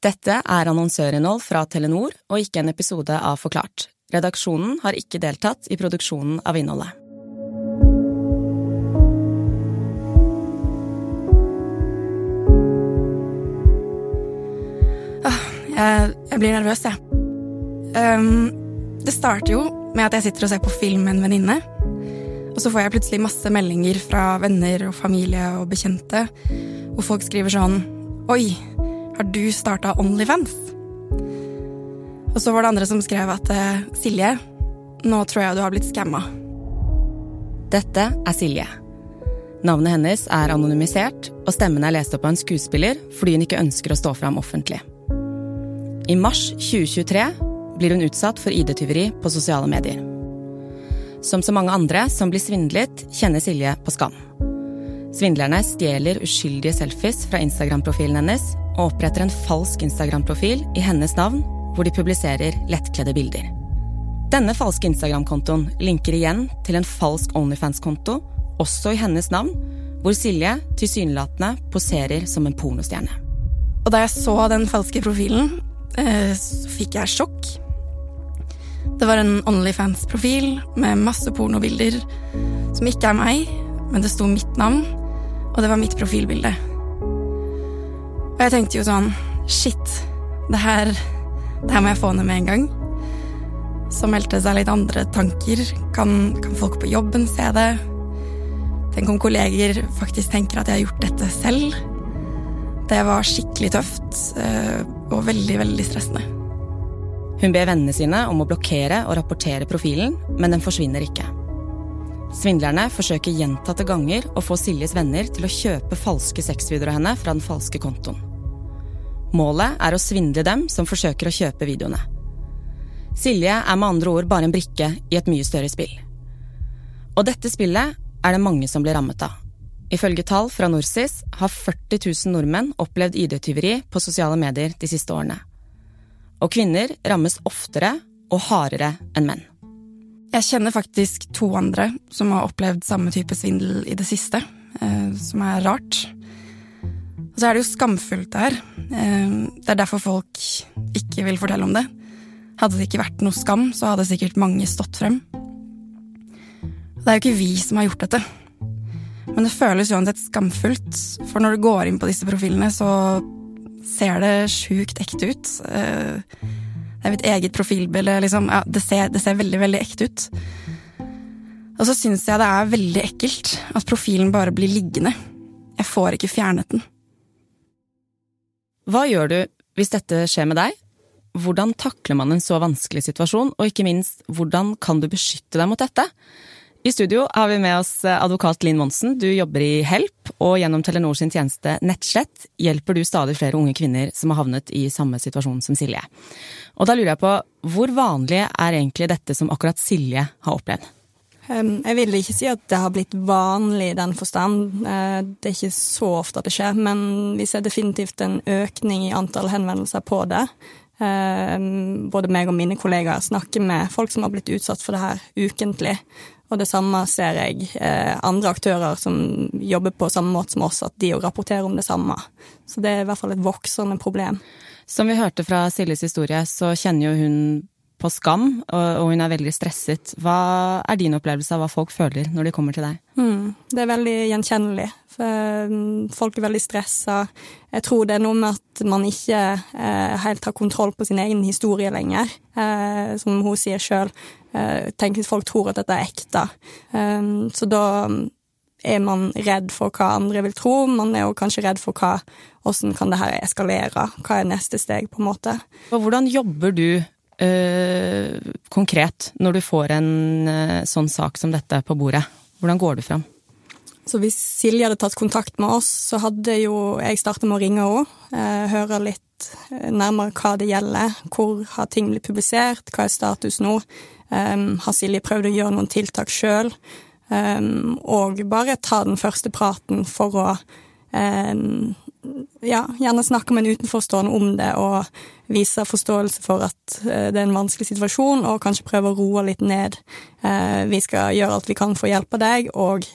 Dette er annonsørinnhold fra Telenor og ikke en episode av Forklart. Redaksjonen har ikke deltatt i produksjonen av innholdet. Jeg, jeg blir nervøs, jeg. Um, det starter jo med at jeg sitter og ser på film med en venninne. Og så får jeg plutselig masse meldinger fra venner og familie og bekjente hvor folk skriver sånn Oi, har du starta Onlyfans? Og så var det andre som skrev at eh, Silje, nå tror jeg du har blitt skamma. Dette er Silje. Navnet hennes er anonymisert, og stemmen er lest opp av en skuespiller fordi hun ikke ønsker å stå fram offentlig. I mars 2023 blir hun utsatt for ID-tyveri på sosiale medier. Som så mange andre som blir svindlet, kjenner Silje på skam. Svindlerne stjeler uskyldige selfies fra Instagram-profilen hennes og oppretter en falsk Instagram-profil i hennes navn, hvor de publiserer lettkledde bilder. Denne falske Instagram-kontoen linker igjen til en falsk Onlyfans-konto, også i hennes navn, hvor Silje tilsynelatende poserer som en pornostjerne. Og da jeg så den falske profilen, eh, så fikk jeg sjokk. Det var en Onlyfans-profil med masse pornobilder som ikke er meg, men det sto mitt navn, og det var mitt profilbilde. Og jeg tenkte jo sånn Shit, det her, det her må jeg få ned med en gang. Så meldte det seg litt andre tanker. Kan, kan folk på jobben se det? Tenk om kolleger faktisk tenker at jeg har gjort dette selv. Det var skikkelig tøft eh, og veldig, veldig stressende. Hun ber vennene sine om å blokkere og rapportere profilen, men den forsvinner ikke. Svindlerne forsøker gjentatte ganger å få Siljes venner til å kjøpe falske sexvideoer av henne fra den falske kontoen. Målet er å svindle dem som forsøker å kjøpe videoene. Silje er med andre ord bare en brikke i et mye større spill. Og dette spillet er det mange som blir rammet av. Ifølge tall fra Norsis har 40 000 nordmenn opplevd ID-tyveri på sosiale medier de siste årene. Og kvinner rammes oftere og hardere enn menn. Jeg kjenner faktisk to andre som har opplevd samme type svindel i det siste, eh, som er rart. Og så er det jo skamfullt det her. Eh, det er derfor folk ikke vil fortelle om det. Hadde det ikke vært noe skam, så hadde sikkert mange stått frem. Det er jo ikke vi som har gjort dette. Men det føles uansett skamfullt, for når du går inn på disse profilene, så ser det sjukt ekte ut. Eh, det er mitt eget profilbilde, liksom. Ja, det, ser, det ser veldig, veldig ekte ut. Og så syns jeg det er veldig ekkelt at profilen bare blir liggende. Jeg får ikke fjernet den. Hva gjør du hvis dette skjer med deg? Hvordan takler man en så vanskelig situasjon, og ikke minst, hvordan kan du beskytte deg mot dette? I studio har vi med oss advokat Linn Monsen. Du jobber i Help, og gjennom Telenor sin tjeneste Nettslett hjelper du stadig flere unge kvinner som har havnet i samme situasjon som Silje. Og da lurer jeg på, hvor vanlig er egentlig dette som akkurat Silje har opplevd? Jeg vil ikke si at det har blitt vanlig i den forstand. Eh, det er ikke så ofte at det skjer, men vi ser definitivt en økning i antall henvendelser på det. Både meg og mine kollegaer snakker med folk som har blitt utsatt for det her ukentlig. Og det samme ser jeg eh, andre aktører som jobber på samme måte som oss, at de òg rapporterer om det samme. Så det er i hvert fall et voksende problem. Som vi hørte fra Siljes historie, så kjenner jo hun på skam, og hun er veldig stresset. Hva er din opplevelse av hva folk føler når de kommer til deg? Mm, det er veldig gjenkjennelig. For folk er veldig stressa. Jeg tror det er noe med at man ikke eh, helt har kontroll på sin egen historie lenger. Eh, som hun sier sjøl. Eh, tenk hvis folk tror at dette er ekte. Eh, så da er man redd for hva andre vil tro. Man er jo kanskje redd for hva, hvordan kan det her eskalere. Hva er neste steg, på en måte. Og hvordan jobber du øh, konkret når du får en øh, sånn sak som dette på bordet? Hvordan går du fram? Så hvis Silje hadde tatt kontakt med oss, så hadde jo jeg starta med å ringe henne. Eh, høre litt nærmere hva det gjelder. Hvor har ting blitt publisert? Hva er status nå? Um, har Silje prøvd å gjøre noen tiltak sjøl? Um, og bare ta den første praten for å um, ja, gjerne snakke med en utenforstående om det og vise forståelse for at uh, det er en vanskelig situasjon, og kanskje prøve å roe litt ned. Uh, vi skal gjøre alt vi kan for å hjelpe deg, og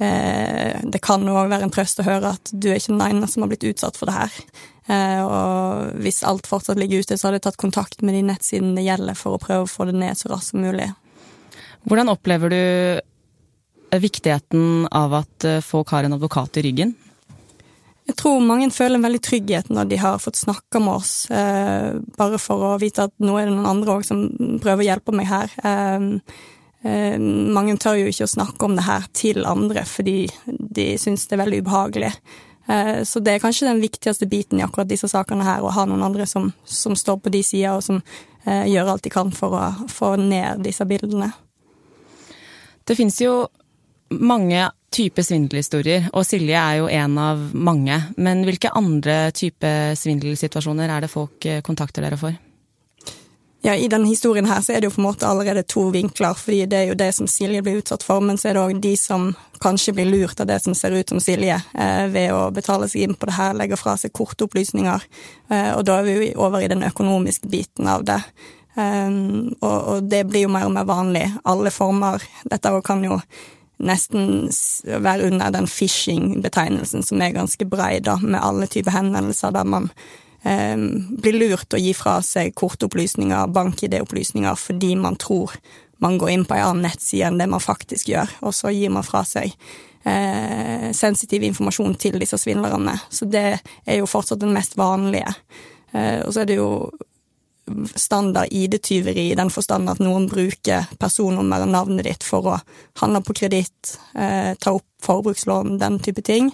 eh, det kan òg være en trøst å høre at du er ikke den ene som har blitt utsatt for det her. Eh, og hvis alt fortsatt ligger ute, så hadde jeg tatt kontakt med de nettsidene det gjelder, for å prøve å få det ned så raskt som mulig. Hvordan opplever du viktigheten av at folk har en advokat i ryggen? Jeg tror mange føler en veldig trygghet når de har fått snakka med oss, eh, bare for å vite at nå er det noen andre òg som prøver å hjelpe meg her. Eh, eh, mange tør jo ikke å snakke om det her til andre fordi de syns det er veldig ubehagelig. Eh, så det er kanskje den viktigste biten i akkurat disse sakene her, å ha noen andre som, som står på de sida, og som eh, gjør alt de kan for å få ned disse bildene. Det finnes jo mange type svindelhistorier, og Silje er jo en av mange. Men hvilke andre type svindelsituasjoner er det folk eh, kontakter dere for? Ja, I denne historien her så er det jo på en måte allerede to vinkler, fordi det er jo det som Silje blir utsatt for, men så er det òg de som kanskje blir lurt av det som ser ut som Silje, eh, ved å betale seg inn på det her, legge fra seg kortopplysninger. Eh, og da er vi jo over i den økonomiske biten av det. Eh, og, og, det blir jo mer og mer vanlig. Alle former. Dette kan jo nesten være under den phishing-betegnelsen, som er ganske brei, da, med alle typer henvendelser der man eh, blir lurt å gi fra seg kortopplysninger, bank-ID-opplysninger, fordi man tror man går inn på en annen nettside enn det man faktisk gjør, og så gir man fra seg eh, sensitiv informasjon til disse svindlerne. Så det er jo fortsatt den mest vanlige. Eh, og så er det jo standard ID-tyveri i den forstand at noen bruker personnummer og navnet ditt for å handle på kreditt, eh, ta opp forbrukslån, den type ting.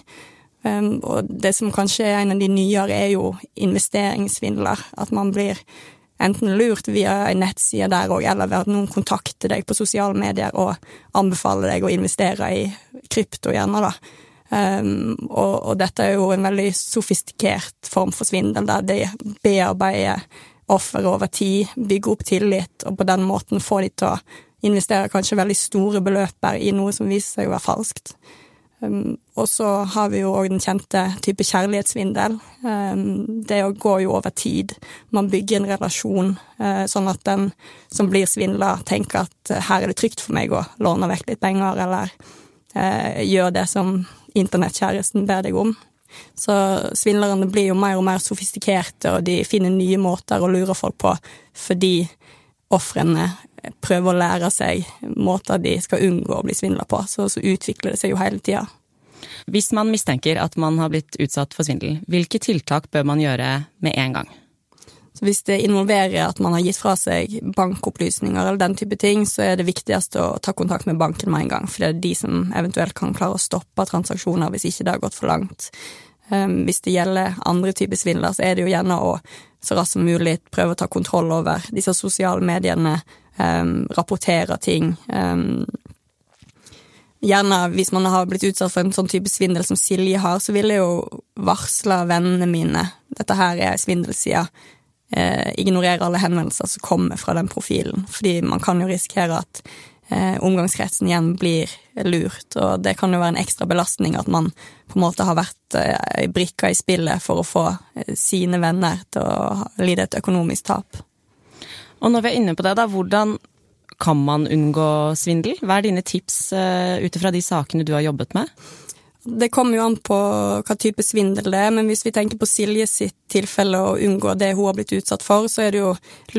Um, og det som kanskje er en av de nyere, er jo investeringssvindler. At man blir enten lurt via en nettside der òg, eller ved at noen kontakter deg på sosiale medier og anbefaler deg å investere i krypto, gjerne, da. Um, og, og, dette er jo en veldig sofistikert form for svindel, der de bearbeider offer over tid, bygge opp tillit, og på den måten få de til å investere kanskje veldig store beløper i noe som viser seg å være falskt. Um, og så har vi jo òg den kjente type kjærlighetssvindel. Um, det går jo over tid. Man bygger en relasjon uh, sånn at den som blir svindla, tenker at uh, her er det trygt for meg å låne vekk litt penger, eller uh, gjør det som internettkjæresten ber deg om. Så svindlerne blir jo mer og mer sofistikerte, og de finner nye måter å lure folk på fordi ofrene prøver å lære seg måter de skal unngå å bli svindla på. Så, så utvikler det seg jo hele tida. Hvis man mistenker at man har blitt utsatt for svindel, hvilke tiltak bør man gjøre med en gang? Så hvis det involverer at man har gitt fra seg bankopplysninger eller den type ting, så er det viktigst å ta kontakt med banken med en gang, for det er de som eventuelt kan klare å stoppe transaksjoner hvis ikke det har gått for langt. Um, hvis det gjelder andre typer svindler, så er det jo gjerne å så raskt som mulig prøve å ta kontroll over disse sosiale mediene, um, rapportere ting. Um, gjerne hvis man har blitt utsatt for en sånn type svindel som Silje har, så vil jeg jo varsle vennene mine. Dette her er svindelsida eh, ignorere alle henvendelser som kommer fra den profilen. Fordi man kan jo risikere at eh, omgangskretsen igjen blir lurt, og det kan jo være en ekstra belastning at man på en måte har vært eh, brikka i spillet for å få eh, sine venner til å lide et økonomisk tap. Og når vi er inne på det, da, hvordan kan man unngå svindel? Hva er dine tips eh, ut ifra de sakene du har jobbet med? Det kommer jo an på hva type svindel det er, men hvis vi tenker på Silje sitt tilfelle og unngå det hun har blitt utsatt for, så er det jo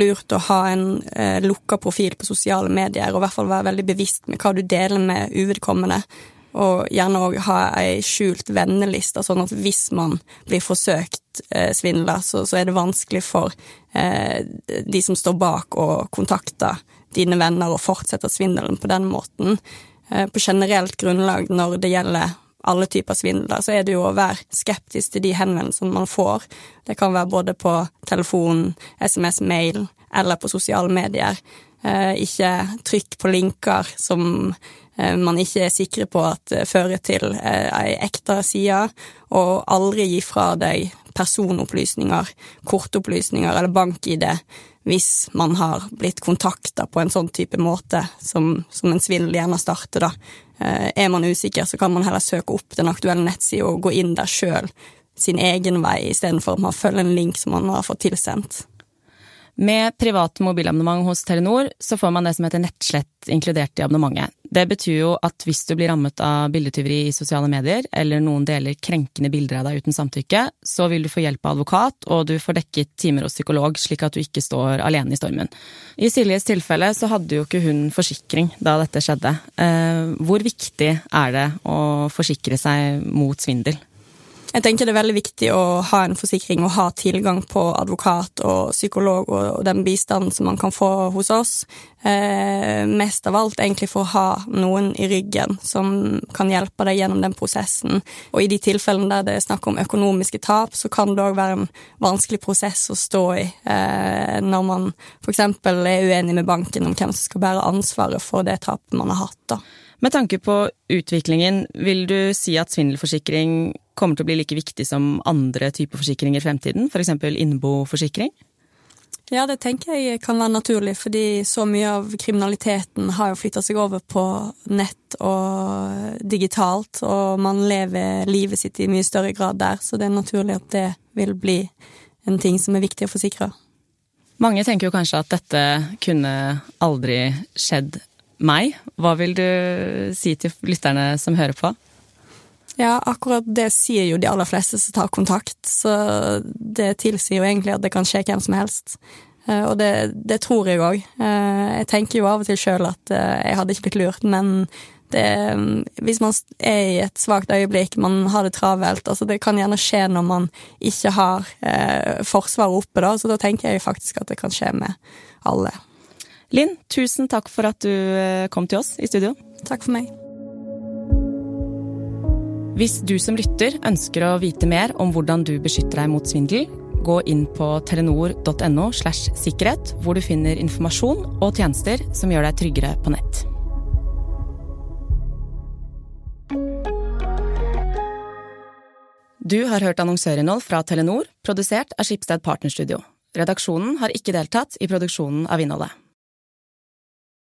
lurt å ha en eh, lukka profil på sosiale medier, og i hvert fall være veldig bevisst med hva du deler med uvedkommende. Og gjerne òg ha ei skjult venneliste, sånn at hvis man blir forsøkt eh, svindla, så, så, er det vanskelig for eh, de som står bak, å kontakte dine venner og fortsette svindelen på den måten. Eh, på generelt grunnlag når det gjelder alle typer svindler, så er det jo å være skeptisk til de henvendelsene man får. Det kan være både på telefon, SMS, mail eller på sosiale medier. Eh, ikke trykk på linker som eh, man ikke er sikre på at eh, fører til ei ekte side, og aldri gi fra deg personopplysninger, kortopplysninger eller bank-ID hvis man har blitt kontakta på en sånn type måte som, som en svindel gjerne starter, da. Eh, er man usikker, så kan man heller søke opp den aktuelle nettsida og gå inn der sjøl, sin egen vei, istedenfor at man følger en link som man har fått tilsendt. Med privat mobilabonnement hos Telenor så får man det som heter nettslett inkludert i abonnementet. Det betyr jo at hvis du blir rammet av bildetyveri i sosiale medier, eller noen deler krenkende bilder av deg uten samtykke, så vil du få hjelp av advokat, og du får dekket timer hos psykolog, slik at du ikke står alene i stormen. I Siljes tilfelle så hadde jo ikke hun forsikring da dette skjedde. Eh, hvor viktig er det å forsikre seg mot svindel? Jeg tenker det er veldig viktig å ha en forsikring og ha tilgang på advokat og psykolog og, den bistanden som man kan få hos oss. Eh, mest av alt egentlig for å ha noen i ryggen som kan hjelpe deg gjennom den prosessen. Og i de tilfellene der det er snakk om økonomiske tap, så kan det òg være en vanskelig prosess å stå i eh, når man f.eks. er uenig med banken om hvem som skal bære ansvaret for det tapet man har hatt. da. Med tanke på utviklingen, vil du si at svindelforsikring kommer til å bli like viktig som andre typer forsikringer i fremtiden, f.eks. innboforsikring? Ja, det tenker jeg kan være naturlig, fordi så mye av kriminaliteten har jo flytta seg over på nett og digitalt, og man lever livet sitt i mye større grad der, så det er naturlig at det vil bli en ting som er viktig å forsikre. Mange tenker jo kanskje at dette kunne aldri skjedd meg. Hva vil du si til lytterne som hører på? Ja, akkurat det sier jo de aller fleste som tar kontakt, så det tilsier jo egentlig at det kan skje hvem som helst. Eh, og det, det tror jeg òg. Eh, jeg tenker jo av og til sjøl at eh, jeg hadde ikke blitt lurt, men det, hvis man er i et svakt øyeblikk, man har det travelt altså Det kan gjerne skje når man ikke har eh, forsvaret oppe, da, så da tenker jeg faktisk at det kan skje med alle. Linn, tusen takk for at du kom til oss i studio. Takk for meg. Hvis du som lytter ønsker å vite mer om hvordan du beskytter deg mot svindel, gå inn på telenor.no slash sikkerhet, hvor du finner informasjon og tjenester som gjør deg tryggere på nett. Du har hørt annonsørinnhold fra Telenor, produsert av Skipsted Partnerstudio. Redaksjonen har ikke deltatt i produksjonen av innholdet.